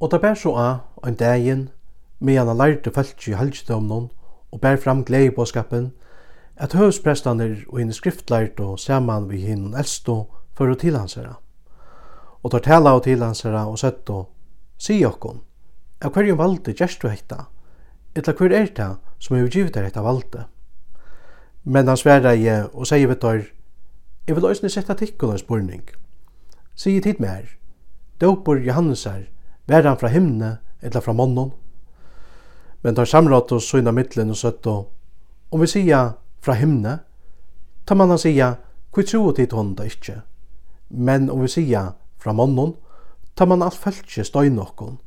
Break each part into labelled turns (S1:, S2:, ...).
S1: Og det bær så av en dagen, med han lærte fölkje i halvdomnon og bær fram glede på skapen, at høvsprestene og henne skriftlært og sammen vi henne elsto for å tilhansere. Og tar tala og tilhansere og sett og si okkon, av jo valgte gjerst du hekta, etla hver er det som er utgivet deg hekta valgte. Men han sverra jeg og sier vi tar, jeg vil også sette tikkona spurning. Sige tid mer, Johannes Johannesar, Vær han fra himne, eller fra månen? Men tar samrat oss søgna mittlen og søtt og, om vi sier fra himne, tar man han sier, hva tro tid hun da? Men om vi sier fra månen, tar man alt feltje støy nokkon,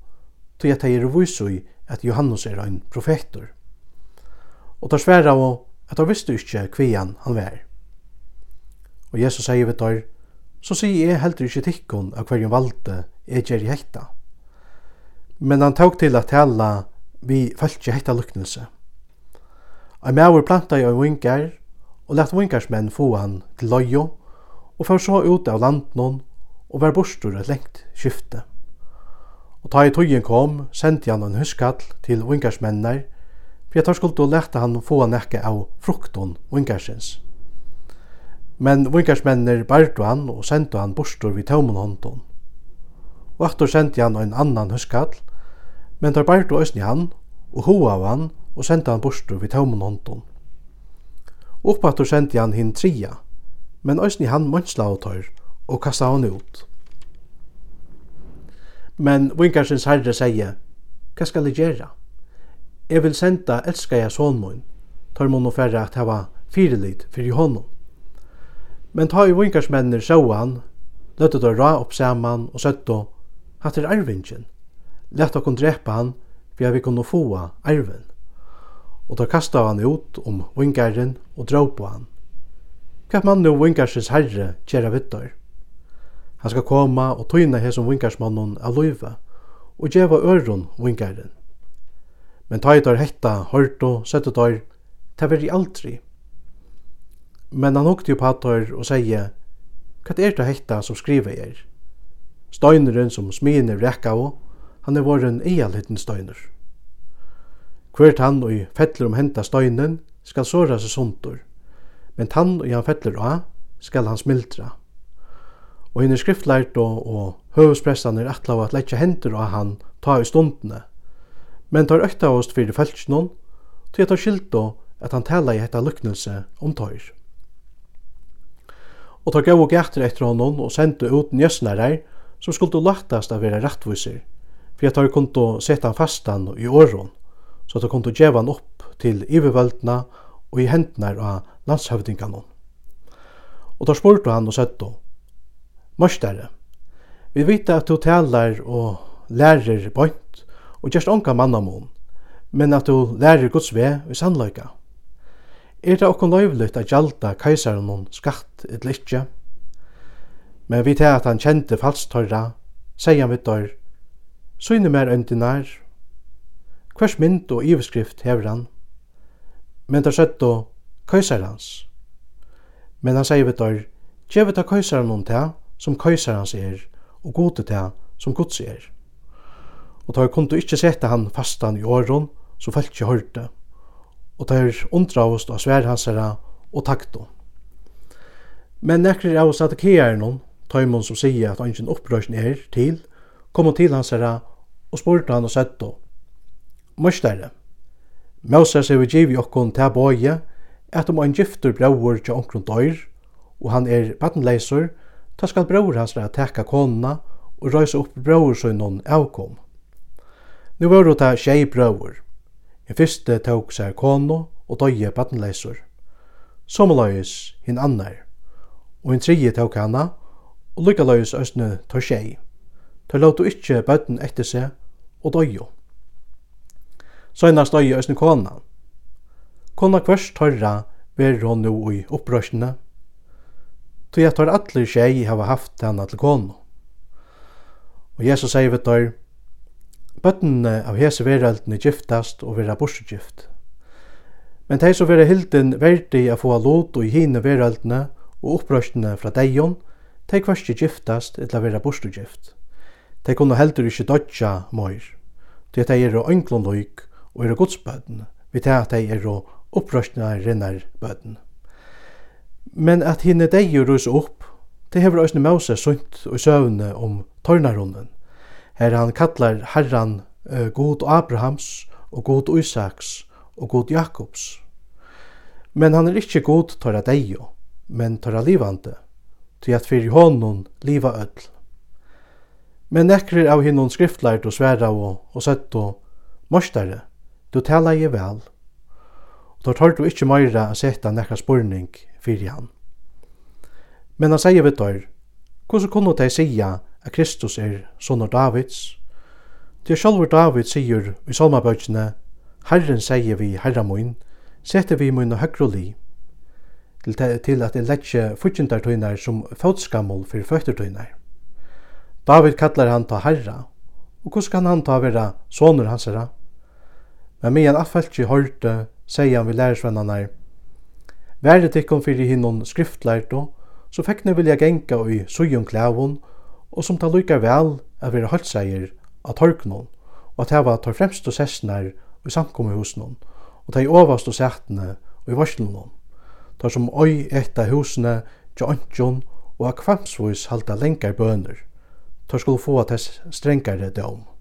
S1: til at jeg er vissøy at Johannes er en profetor. Og tar sværa og at han visste ikkje kvian han vær. Og Jesus sier vi tar, så sier jeg heller ikkje tikkun av hverjum valde jeg gjer i hekta men han tok til at tala vi fölkje hetta luknelse. Ein maur planta i ein vingar, og lett vingarsmenn få han til lojo, og fyrir så ut av landnån, og var bostur et lengt skifte. Og ta i tøyen kom, sendi han en huskall til vinkarsmennar, for jeg tar skuld og lette han få han ekki av frukton vingarsins. Men vingarsmennar bardu han og sendu han bostur vid tøymon hånden. Og aftur sendi han en annan huskall, men tar bærtu eisini hann og hoa av hann og senda hann bortur við tømmun håndun. Uppattur sendi hann hinn tria, men eisini hann mønsla av tøyr og kasta hann ut. Men vinkarsins herre sier, hva skal jeg gjøre? Jeg vil senda elska jeg sonmoin, tar mon og færre at hava fyrirlit fyrir honom. Men ta i vinkarsmennir sjå han, løttet og ra opp saman og søtto, hatt er arvingen, lett okkum drepa han, vi har vi kunnu fåa arven. Og ta kasta han ut om vingaren og dra på han. Hva man nu vingarsins herre gjerra vittar? Han skal koma og tøyna hesum vingarsmannen av løyve, og djeva øron vingaren. Men ta i tar hetta, og sette tar, ta veri aldri. Men han hukte jo på hattar og sier, hva er det hetta som skriver er? Støyneren som smien er rekka av, han er våren ealheten støyner. Hvert han og fettler om henta støynen skal såra seg sundur, men tann og han fettler av skal han smiltra. Og hinn er skriftlært og, og høvesprestan er atla at leggja hendur av han ta i stundene, men tar økta oss fyrir feltsnån, til jeg tar skyldt at han tala i hetta luknelse om tøyr. Og tar gav og gætter etter honom og sendte ut njøsnarar som skulle laktast av vera rettviser, for at de kunne sette fastan i åren, så de kunne djeva han opp til ivervöldna og i hendene av landshövdingarna. Og tar spurte han og søtte, Mørstare, vi vet at du talar og lærer bøynt og gjerst onka mannamon, men at du lærer Guds vei i sannløyga. Er det okkon løyvlut at gjalda kaisaren hon skatt et litje? Men vi tar at han kjente falsktørra, sier han vidt dør, Syne mer øyndinar. Hvers mynd og iveskrift hever han. Men der søtt og køysar hans. Men han sier ved der, Kjeve ta køysaren om det som køysar hans er, og gode ta, som gods er. Og der kunne ikkje sette han fastan i åren, så falt ikkje hørte. Og der undravust av svær og takto. Men nekker av satikearen noen, tøymon som sier at ingen opprørsen er til, kom til hans herra og spurte han og søtto. Møstare, Moses hefur givi okkon til bøye at om ein giftur brauur til omkron døyr, og han er battenleisur, ta skal brauur hans vera teka konna og røysa upp brauur noen avkom. Nu var det tjei brauur. En fyrste tok seg kono og døye battenleisur. Somaløyes hin annar, og en tredje tok hana, og lykkaløyes østne tar tjei. Tær lótu ikki bøtten eftir seg og døyju. Søgnast døyju er kona. Kona kvørst tørra ver hon nu i upprøstene. Tui at tar atler sjei hava haft hana til konu. Og Jesus sier við tar, Bøttene av hese veröldene giftast og vera borsegift. Men tei som vera hilden verdi a få lot og i hine veröldene og opprøstene fra deion, tei kvarski giftast etla vera borstegift de kunne heldur ikkje dodja møyr. Det at er og ønglund loik og er gudsbøten, vi tar at tei og opprøstna rennar bøten. Men at hinne dei rus upp, det hever òsne Moses sunt og søvne om tørnarunnen. Her han kallar Herran uh, God Abrahams og God Isaks og God Jakobs. Men han er ikkje god tørra deio, men tørra livande, til at fyrir honom liva öll. Men nekrir av hinnon skriftlært og sværa og, og sett og mørstare, du tala i vel. Og da tar du ikkje meira a setta nekra spurning fyrir han. Men han sier vitt dår, hvordan kunne de sija at Kristus er sonur Davids? Til sjálfur David sier i salmabøkene, Herren sier vi herra mun, sette vi mun og høgru li, til, til at det letje futjentartøyner som fotskammel fyrir føttertøyner. David kallar han ta herra, og hvordan kan han ta vera sonur hans herra? Men medan affalki hørte, sier han vi lærersvennerne, Været ikkom fyrir hinnon skriftlærto, så fekkne vilja genka i sujun klævun, og som ta lykar vel at vera halseier av torknon, og at heva tar fremst og sessnar i samkomme husnon, og ta i ovast og sætene og i varslunnon, tar som oi etta husne, tja ontjon, og akvamsvois halda lengar bøner tar skulle få til strengare dom.